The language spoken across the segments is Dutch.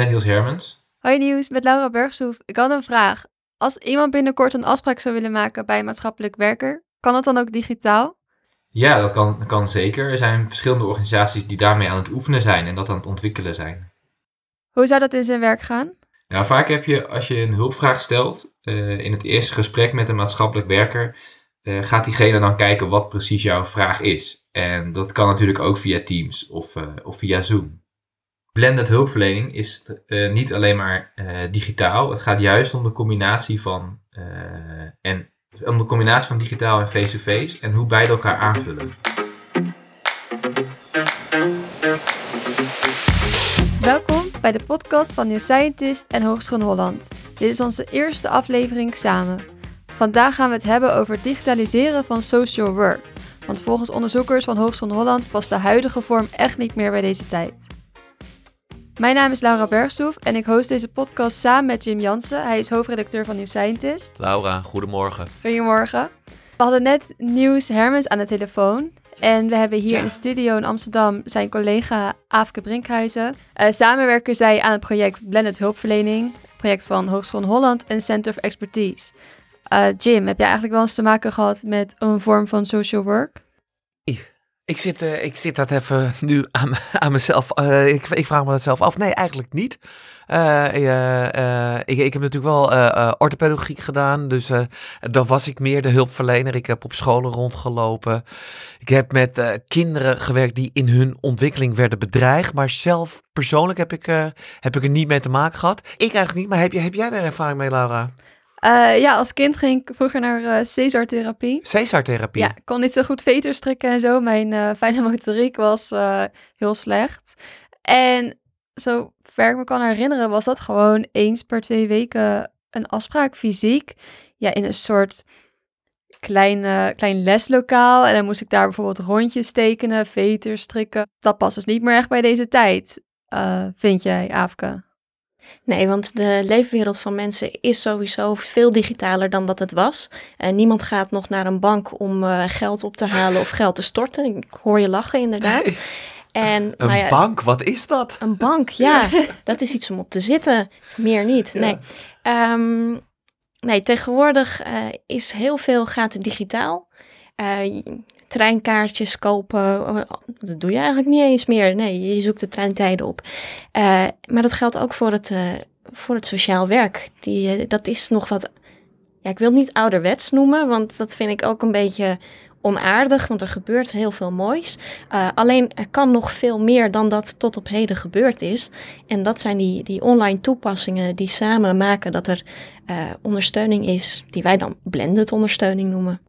met Niels Hermans. Hoi Nieuws, met Laura Bergsoef. Ik had een vraag. Als iemand binnenkort een afspraak zou willen maken bij een maatschappelijk werker, kan dat dan ook digitaal? Ja, dat kan, kan zeker. Er zijn verschillende organisaties die daarmee aan het oefenen zijn en dat aan het ontwikkelen zijn. Hoe zou dat in zijn werk gaan? Nou, vaak heb je, als je een hulpvraag stelt, uh, in het eerste gesprek met een maatschappelijk werker, uh, gaat diegene dan kijken wat precies jouw vraag is. En dat kan natuurlijk ook via Teams of, uh, of via Zoom. Blended hulpverlening is niet alleen maar digitaal. Het gaat juist om de combinatie van, en, om de combinatie van digitaal en face-to-face -face, en hoe beide elkaar aanvullen. Welkom bij de podcast van New Scientist en Hogeschool Holland. Dit is onze eerste aflevering samen. Vandaag gaan we het hebben over het digitaliseren van social work. Want volgens onderzoekers van Hogeschool Holland past de huidige vorm echt niet meer bij deze tijd. Mijn naam is Laura Bergstoef en ik host deze podcast samen met Jim Jansen. Hij is hoofdredacteur van New Scientist. Laura, goedemorgen. Goedemorgen. We hadden net Nieuws Hermens aan de telefoon. En we hebben hier in de studio in Amsterdam zijn collega Aafke Brinkhuizen. Uh, samen werken zij aan het project Blended Hulpverlening, project van Hogeschool Holland en Center of Expertise. Uh, Jim, heb jij eigenlijk wel eens te maken gehad met een vorm van social work? Ik zit, uh, ik zit dat even nu aan, aan mezelf. Uh, ik, ik, vraag me dat zelf af. Nee, eigenlijk niet. Uh, ik, ik heb natuurlijk wel orthopedagogiek gedaan. Dus dan was ik meer de hulpverlener. Ik heb op scholen rondgelopen. Ik heb met kinderen gewerkt die in hun ontwikkeling werden bedreigd. Maar zelf persoonlijk heb ik, heb ik er niet mee te maken gehad. Ik eigenlijk niet. Maar heb, heb jij daar ervaring mee, Laura? Uh, ja, als kind ging ik vroeger naar uh, Cesar-therapie. Cesar-therapie? Ja, ik kon niet zo goed veters trekken en zo. Mijn uh, fijne motoriek was heel slecht. En zo ver ik me kan herinneren, was dat gewoon eens per twee weken een afspraak fysiek. Ja, in een soort klein, klein leslokaal. En dan moest ik daar bijvoorbeeld rondjes tekenen, veters strikken. Dat past dus niet meer echt bij deze tijd, vind jij, Aafke? Nee, want de leefwereld van mensen is sowieso veel digitaler dan dat het was. Uh, niemand gaat nog naar een bank om uh, geld op te halen of geld te storten. Ik hoor je lachen, inderdaad. Nee. En, een nou ja, bank, wat is dat? Een bank, ja. dat is iets om op te zitten. Meer niet, ja. nee. Um, nee, tegenwoordig uh, is heel veel gaat digitaal. Treinkaartjes kopen, dat doe je eigenlijk niet eens meer. Nee, je zoekt de treintijden op. Uh, maar dat geldt ook voor het, uh, voor het sociaal werk. Die, uh, dat is nog wat, ja, ik wil het niet ouderwets noemen, want dat vind ik ook een beetje onaardig, want er gebeurt heel veel moois. alleen er kan nog veel meer dan dat tot op heden gebeurd is. En dat zijn die, die online toepassingen die samen maken dat er ondersteuning is, die wij dan blended ondersteuning noemen.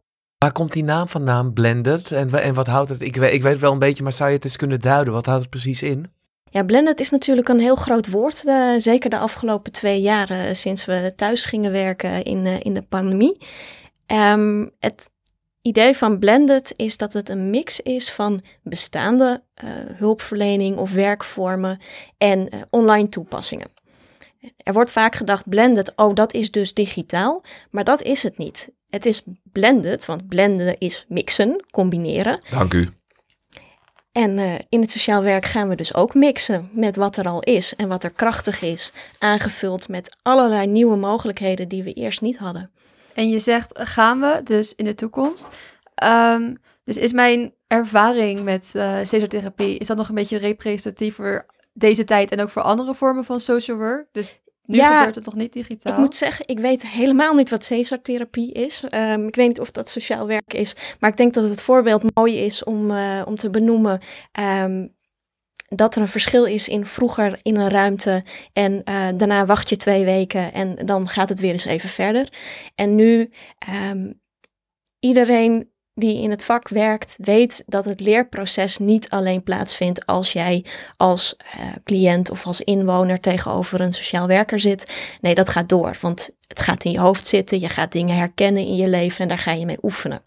Waar komt die naam vandaan, blended? En, en wat houdt het? Ik weet, ik weet wel een beetje, maar zou je het eens kunnen duiden? Wat houdt het precies in? Ja, blended is natuurlijk een heel groot woord. Uh, zeker de afgelopen twee jaren uh, sinds we thuis gingen werken in, uh, in de pandemie. Um, het idee van blended is dat het een mix is van bestaande hulpverlening of werkvormen en online toepassingen. Er wordt vaak gedacht blended, oh dat is dus digitaal, maar dat is het niet. Het is blended, want blenden is mixen, combineren. Dank u. En uh, in het sociaal werk gaan we dus ook mixen met wat er al is en wat er krachtig is, aangevuld met allerlei nieuwe mogelijkheden die we eerst niet hadden. En je zegt gaan we dus in de toekomst. Um, dus is mijn ervaring met uh, cesartherapie, is dat nog een beetje representatief voor deze tijd en ook voor andere vormen van social work? Dus nu ja, gebeurt het nog niet digitaal? Ik moet zeggen, ik weet helemaal niet wat Cesar-therapie is. Um, ik weet niet of dat sociaal werk is. Maar ik denk dat het voorbeeld mooi is om, uh, om te benoemen. Um, dat er een verschil is in vroeger in een ruimte en uh, daarna wacht je twee weken en dan gaat het weer eens even verder. En nu um, iedereen die in het vak werkt, weet dat het leerproces niet alleen plaatsvindt als jij als uh, cliënt of als inwoner tegenover een sociaal werker zit. Nee, dat gaat door, want het gaat in je hoofd zitten, je gaat dingen herkennen in je leven en daar ga je mee oefenen.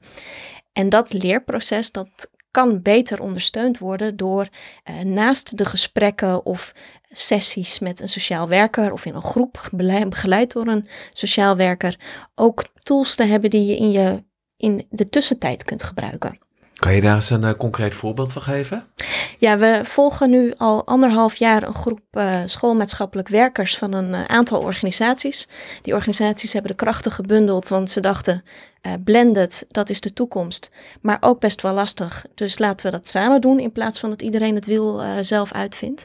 En dat leerproces, dat kan beter ondersteund worden door uh, naast de gesprekken of sessies met een sociaal werker of in een groep begeleid door een sociaal werker ook tools te hebben die je in je in de tussentijd kunt gebruiken. Kan je daar eens een uh, concreet voorbeeld van geven? Ja, we volgen nu al anderhalf jaar een groep uh, schoolmaatschappelijk werkers van een uh, aantal organisaties. Die organisaties hebben de krachten gebundeld, want ze dachten, blended, dat is de toekomst. Maar ook best wel lastig, dus laten we dat samen doen in plaats van dat iedereen het wiel zelf uitvindt.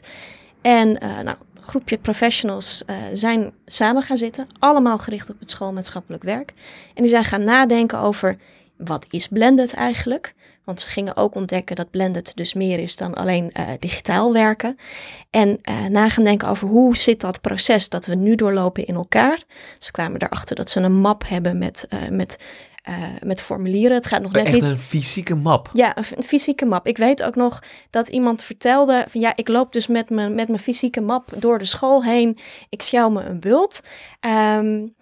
En nou, groepje professionals zijn samen gaan zitten, allemaal gericht op het schoolmaatschappelijk werk. En die zijn gaan nadenken over, wat is blended eigenlijk? Want ze gingen ook ontdekken dat blended dus meer is dan alleen uh, digitaal werken. En uh, na gaan denken over hoe zit dat proces dat we nu doorlopen in elkaar. Ze kwamen erachter dat ze een map hebben met, met uh, met formulieren. Het gaat nog net Echt niet. een fysieke map. Ja, een, een, fysieke map. Ik weet ook nog dat iemand vertelde: van ja, ik loop dus met mijn, met mijn fysieke map door de school heen. Ik sjouw me een bult. Um,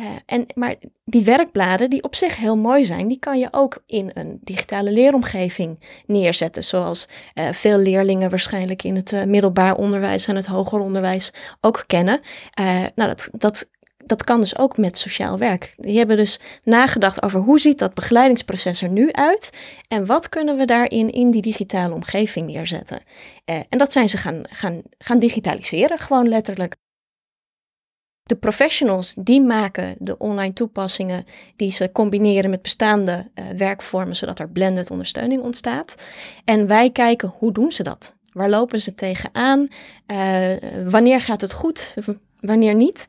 uh, en, maar die werkbladen, die op zich heel mooi zijn, die kan je ook in een digitale leeromgeving neerzetten. Zoals uh, veel leerlingen waarschijnlijk in het uh, middelbaar onderwijs en het hoger onderwijs ook kennen. nou, dat, dat, dat kan dus ook met sociaal werk. Die hebben dus nagedacht over hoe ziet dat begeleidingsproces er nu uit en wat kunnen we daarin in die digitale omgeving neerzetten. en dat zijn ze gaan, gaan, gaan digitaliseren, gewoon letterlijk. De professionals die maken de online toepassingen die ze combineren met bestaande uh, werkvormen, zodat er blended ondersteuning ontstaat. En wij kijken hoe doen ze dat? Waar lopen ze tegenaan? Uh, wanneer gaat het goed? Wanneer niet?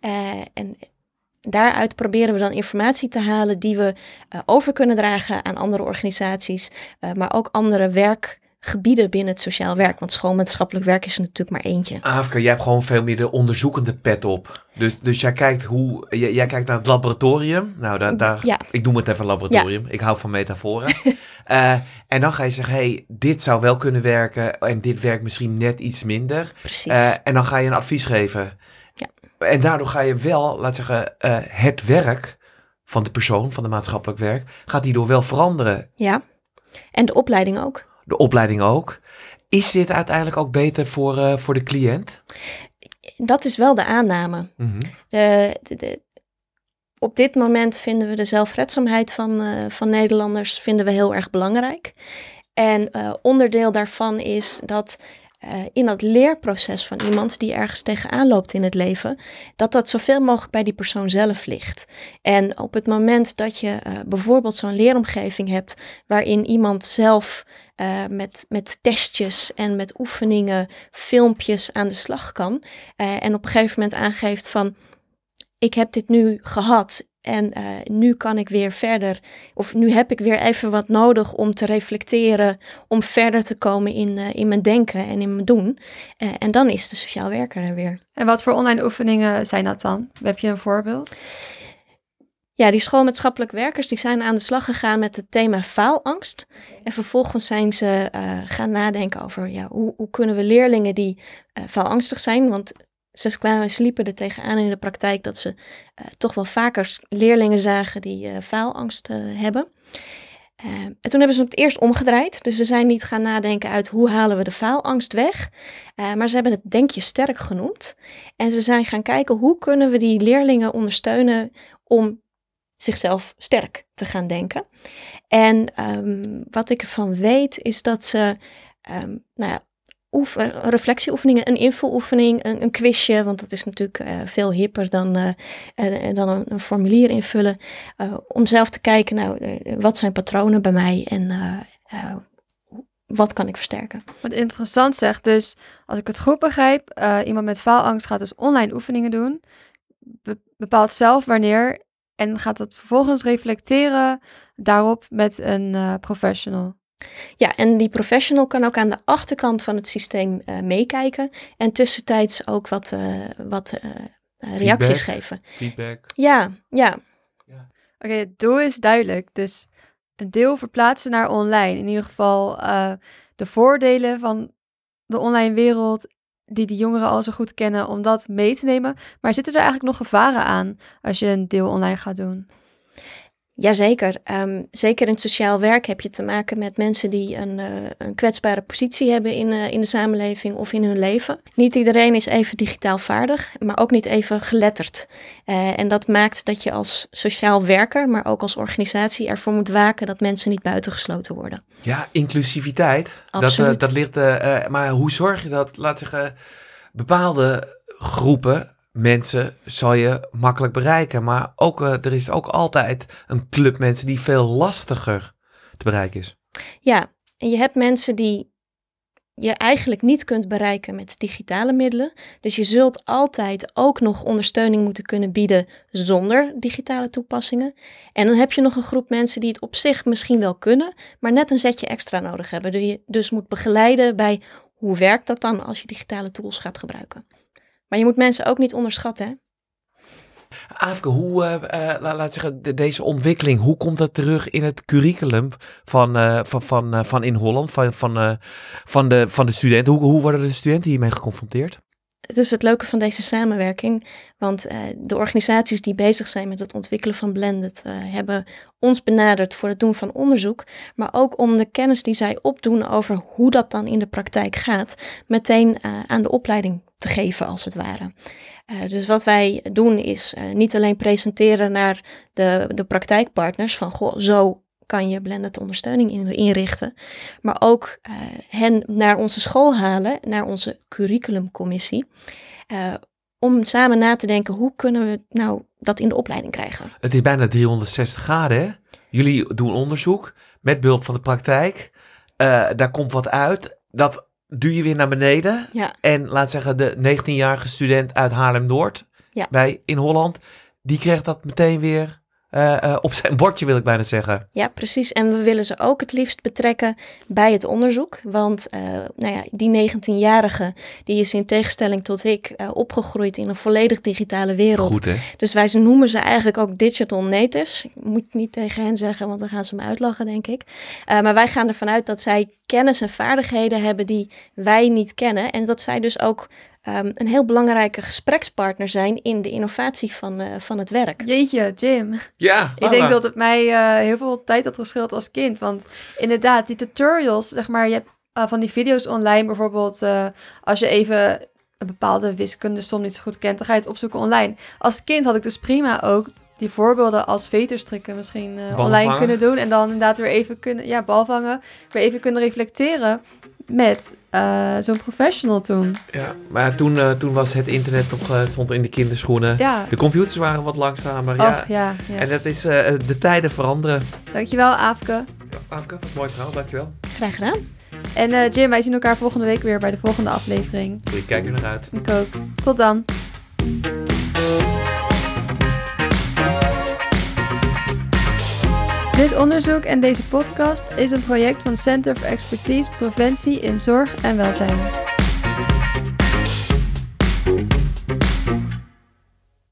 Uh, en daaruit proberen we dan informatie te halen die we over kunnen dragen aan andere organisaties, maar ook andere werk gebieden binnen het sociaal werk. Want schoolmaatschappelijk werk is er natuurlijk maar eentje. Afke, jij hebt gewoon veel meer de onderzoekende pet op. Dus, dus jij kijkt hoe jij, jij kijkt naar het laboratorium. Nou, daar, daar ja. ik noem het even laboratorium. Ja. Ik hou van metaforen. uh, en dan ga je zeggen, hey, dit zou wel kunnen werken en dit werkt misschien net iets minder. Precies. En dan ga je een advies geven. En daardoor ga je wel, laat zeggen, uh, het werk van de persoon, van de maatschappelijk werk, gaat die door wel veranderen. Ja. En de opleiding ook de opleiding ook. Is dit uiteindelijk ook beter voor, uh, voor de cliënt? Dat is wel de aanname. Mm -hmm. de, de, de, op dit moment vinden we de zelfredzaamheid van, uh, van Nederlanders vinden we heel erg belangrijk. En uh, onderdeel daarvan is dat uh, in dat leerproces van iemand die ergens tegenaan loopt in het leven, dat dat zoveel mogelijk bij die persoon zelf ligt. En op het moment dat je uh, bijvoorbeeld zo'n leeromgeving hebt waarin iemand zelf uh, met, met testjes en met oefeningen, filmpjes aan de slag kan en op een gegeven moment aangeeft van ik heb dit nu gehad. En uh, nu kan ik weer verder, of nu heb ik weer even wat nodig om te reflecteren, om verder te komen in, uh, in mijn denken en in mijn doen. Uh, en dan is de sociaal werker er weer. En wat voor online oefeningen zijn dat dan? Heb je een voorbeeld? Ja, die schoolmaatschappelijk werkers die zijn aan de slag gegaan met het thema faalangst. En vervolgens zijn ze gaan nadenken over ja, hoe, hoe kunnen we leerlingen die faalangstig zijn, want ze kwamen, sliepen er tegenaan in de praktijk dat ze uh, toch wel vaker leerlingen zagen die uh, faalangst uh, hebben. en toen hebben ze het eerst omgedraaid. Dus ze zijn niet gaan nadenken uit hoe halen we de faalangst weg. maar ze hebben het denkje sterk genoemd. En ze zijn gaan kijken hoe kunnen we die leerlingen ondersteunen om zichzelf sterk te gaan denken. En um, wat ik ervan weet is dat ze um, nou ja, oefen, reflectieoefeningen, een invuloefening, een, een quizje, want dat is natuurlijk uh, veel hipper dan, uh, dan een, formulier invullen. om zelf te kijken, nou, wat zijn patronen bij mij en wat kan ik versterken. Wat interessant zegt, dus als ik het goed begrijp, iemand met faalangst gaat dus online oefeningen doen, be bepaalt zelf wanneer en gaat het vervolgens reflecteren daarop met een professional. Ja, en die professional kan ook aan de achterkant van het systeem uh, meekijken en tussentijds ook wat, uh, wat uh, reacties Feedback. geven. Feedback. Ja, ja. Oké, okay, het doel is duidelijk. Dus een deel verplaatsen naar online. In ieder geval de voordelen van de online wereld die die jongeren al zo goed kennen, om dat mee te nemen. Maar zitten er eigenlijk nog gevaren aan als je een deel online gaat doen? Jazeker. Um, zeker in het sociaal werk heb je te maken met mensen die een, uh, een kwetsbare positie hebben in, uh, in de samenleving of in hun leven. Niet iedereen is even digitaal vaardig, maar ook niet even geletterd. Uh, en dat maakt dat je als sociaal werker, maar ook als organisatie ervoor moet waken dat mensen niet buitengesloten worden. Ja, inclusiviteit. Dat, dat ligt. maar hoe zorg je dat, laat zeggen, bepaalde groepen mensen zal je makkelijk bereiken. Maar ook, uh, er is ook altijd een club mensen die veel lastiger te bereiken is. Ja, en je hebt mensen die je eigenlijk niet kunt bereiken met digitale middelen. Dus je zult altijd ook nog ondersteuning moeten kunnen bieden zonder digitale toepassingen. En dan heb je nog een groep mensen die het op zich misschien wel kunnen, maar net een zetje extra nodig hebben. Die je dus moet begeleiden bij hoe werkt dat dan als je digitale tools gaat gebruiken. Maar je moet mensen ook niet onderschatten. Hè? Afke, hoe, uh, uh, laat zeggen, de, deze ontwikkeling, hoe komt dat terug in het curriculum van, uh, van, van, van in Holland, van, van, van, de, van de studenten? Hoe, hoe worden de studenten hiermee geconfronteerd? Het is het leuke van deze samenwerking, want de organisaties die bezig zijn met het ontwikkelen van Blended hebben ons benaderd voor het doen van onderzoek, maar ook om de kennis die zij opdoen over hoe dat dan in de praktijk gaat, meteen aan de opleiding te geven, als het ware. Uh, dus wat wij doen is uh, niet alleen presenteren naar de, de praktijkpartners van goh, zo kan je blended ondersteuning in, inrichten, maar ook uh, hen naar onze school halen, naar onze curriculumcommissie, om samen na te denken hoe kunnen we nou dat in de opleiding krijgen. Het is bijna 360 graden, hè? Jullie doen onderzoek met behulp van de praktijk. daar komt wat uit. Dat duw je weer naar beneden. Ja. En laat zeggen, de 19-jarige student uit Haarlem-Noord, ja. bij, in Holland, die kreeg dat meteen weer uh, uh, op zijn bordje, wil ik bijna zeggen. Ja, precies. En we willen ze ook het liefst betrekken bij het onderzoek. Want uh, nou ja, die 19-jarige, die is in tegenstelling tot ik opgegroeid in een volledig digitale wereld. Goed, hè? Dus wij ze noemen ze eigenlijk ook digital natives. Ik moet niet tegen hen zeggen, want dan gaan ze me uitlachen, denk ik. maar wij gaan ervan uit dat zij kennis en vaardigheden hebben die wij niet kennen. En dat zij dus ook um, een heel belangrijke gesprekspartner zijn in de innovatie van, uh, van het werk. Jeetje, Jim. Ja, Ik denk dat het mij uh, heel veel tijd had geschild als kind. Want inderdaad, die tutorials, zeg maar, je hebt uh, van die video's online bijvoorbeeld, als je even een bepaalde wiskunde som niet zo goed kent, dan ga je het opzoeken online. Als kind had ik dus prima ook die voorbeelden als veterstrikken misschien uh, online kunnen doen. En dan inderdaad weer even kunnen, ja, balvangen. Weer even kunnen reflecteren met uh, zo'n professional toen. Ja, maar toen, uh, toen was het internet nog, uh, stond in de kinderschoenen. Ja. De computers waren wat langzamer. Och, ja. Ja, ja. En dat is, de tijden veranderen. Dankjewel, Aafke. Ja, Aafke, wat mooi verhaal, dankjewel. Graag gedaan. En Jim, wij zien elkaar volgende week weer bij de volgende aflevering. Ik kijk er naar uit. Ik ook. Tot dan. Dit onderzoek en deze podcast is een project van Center for Expertise Preventie in Zorg en Welzijn.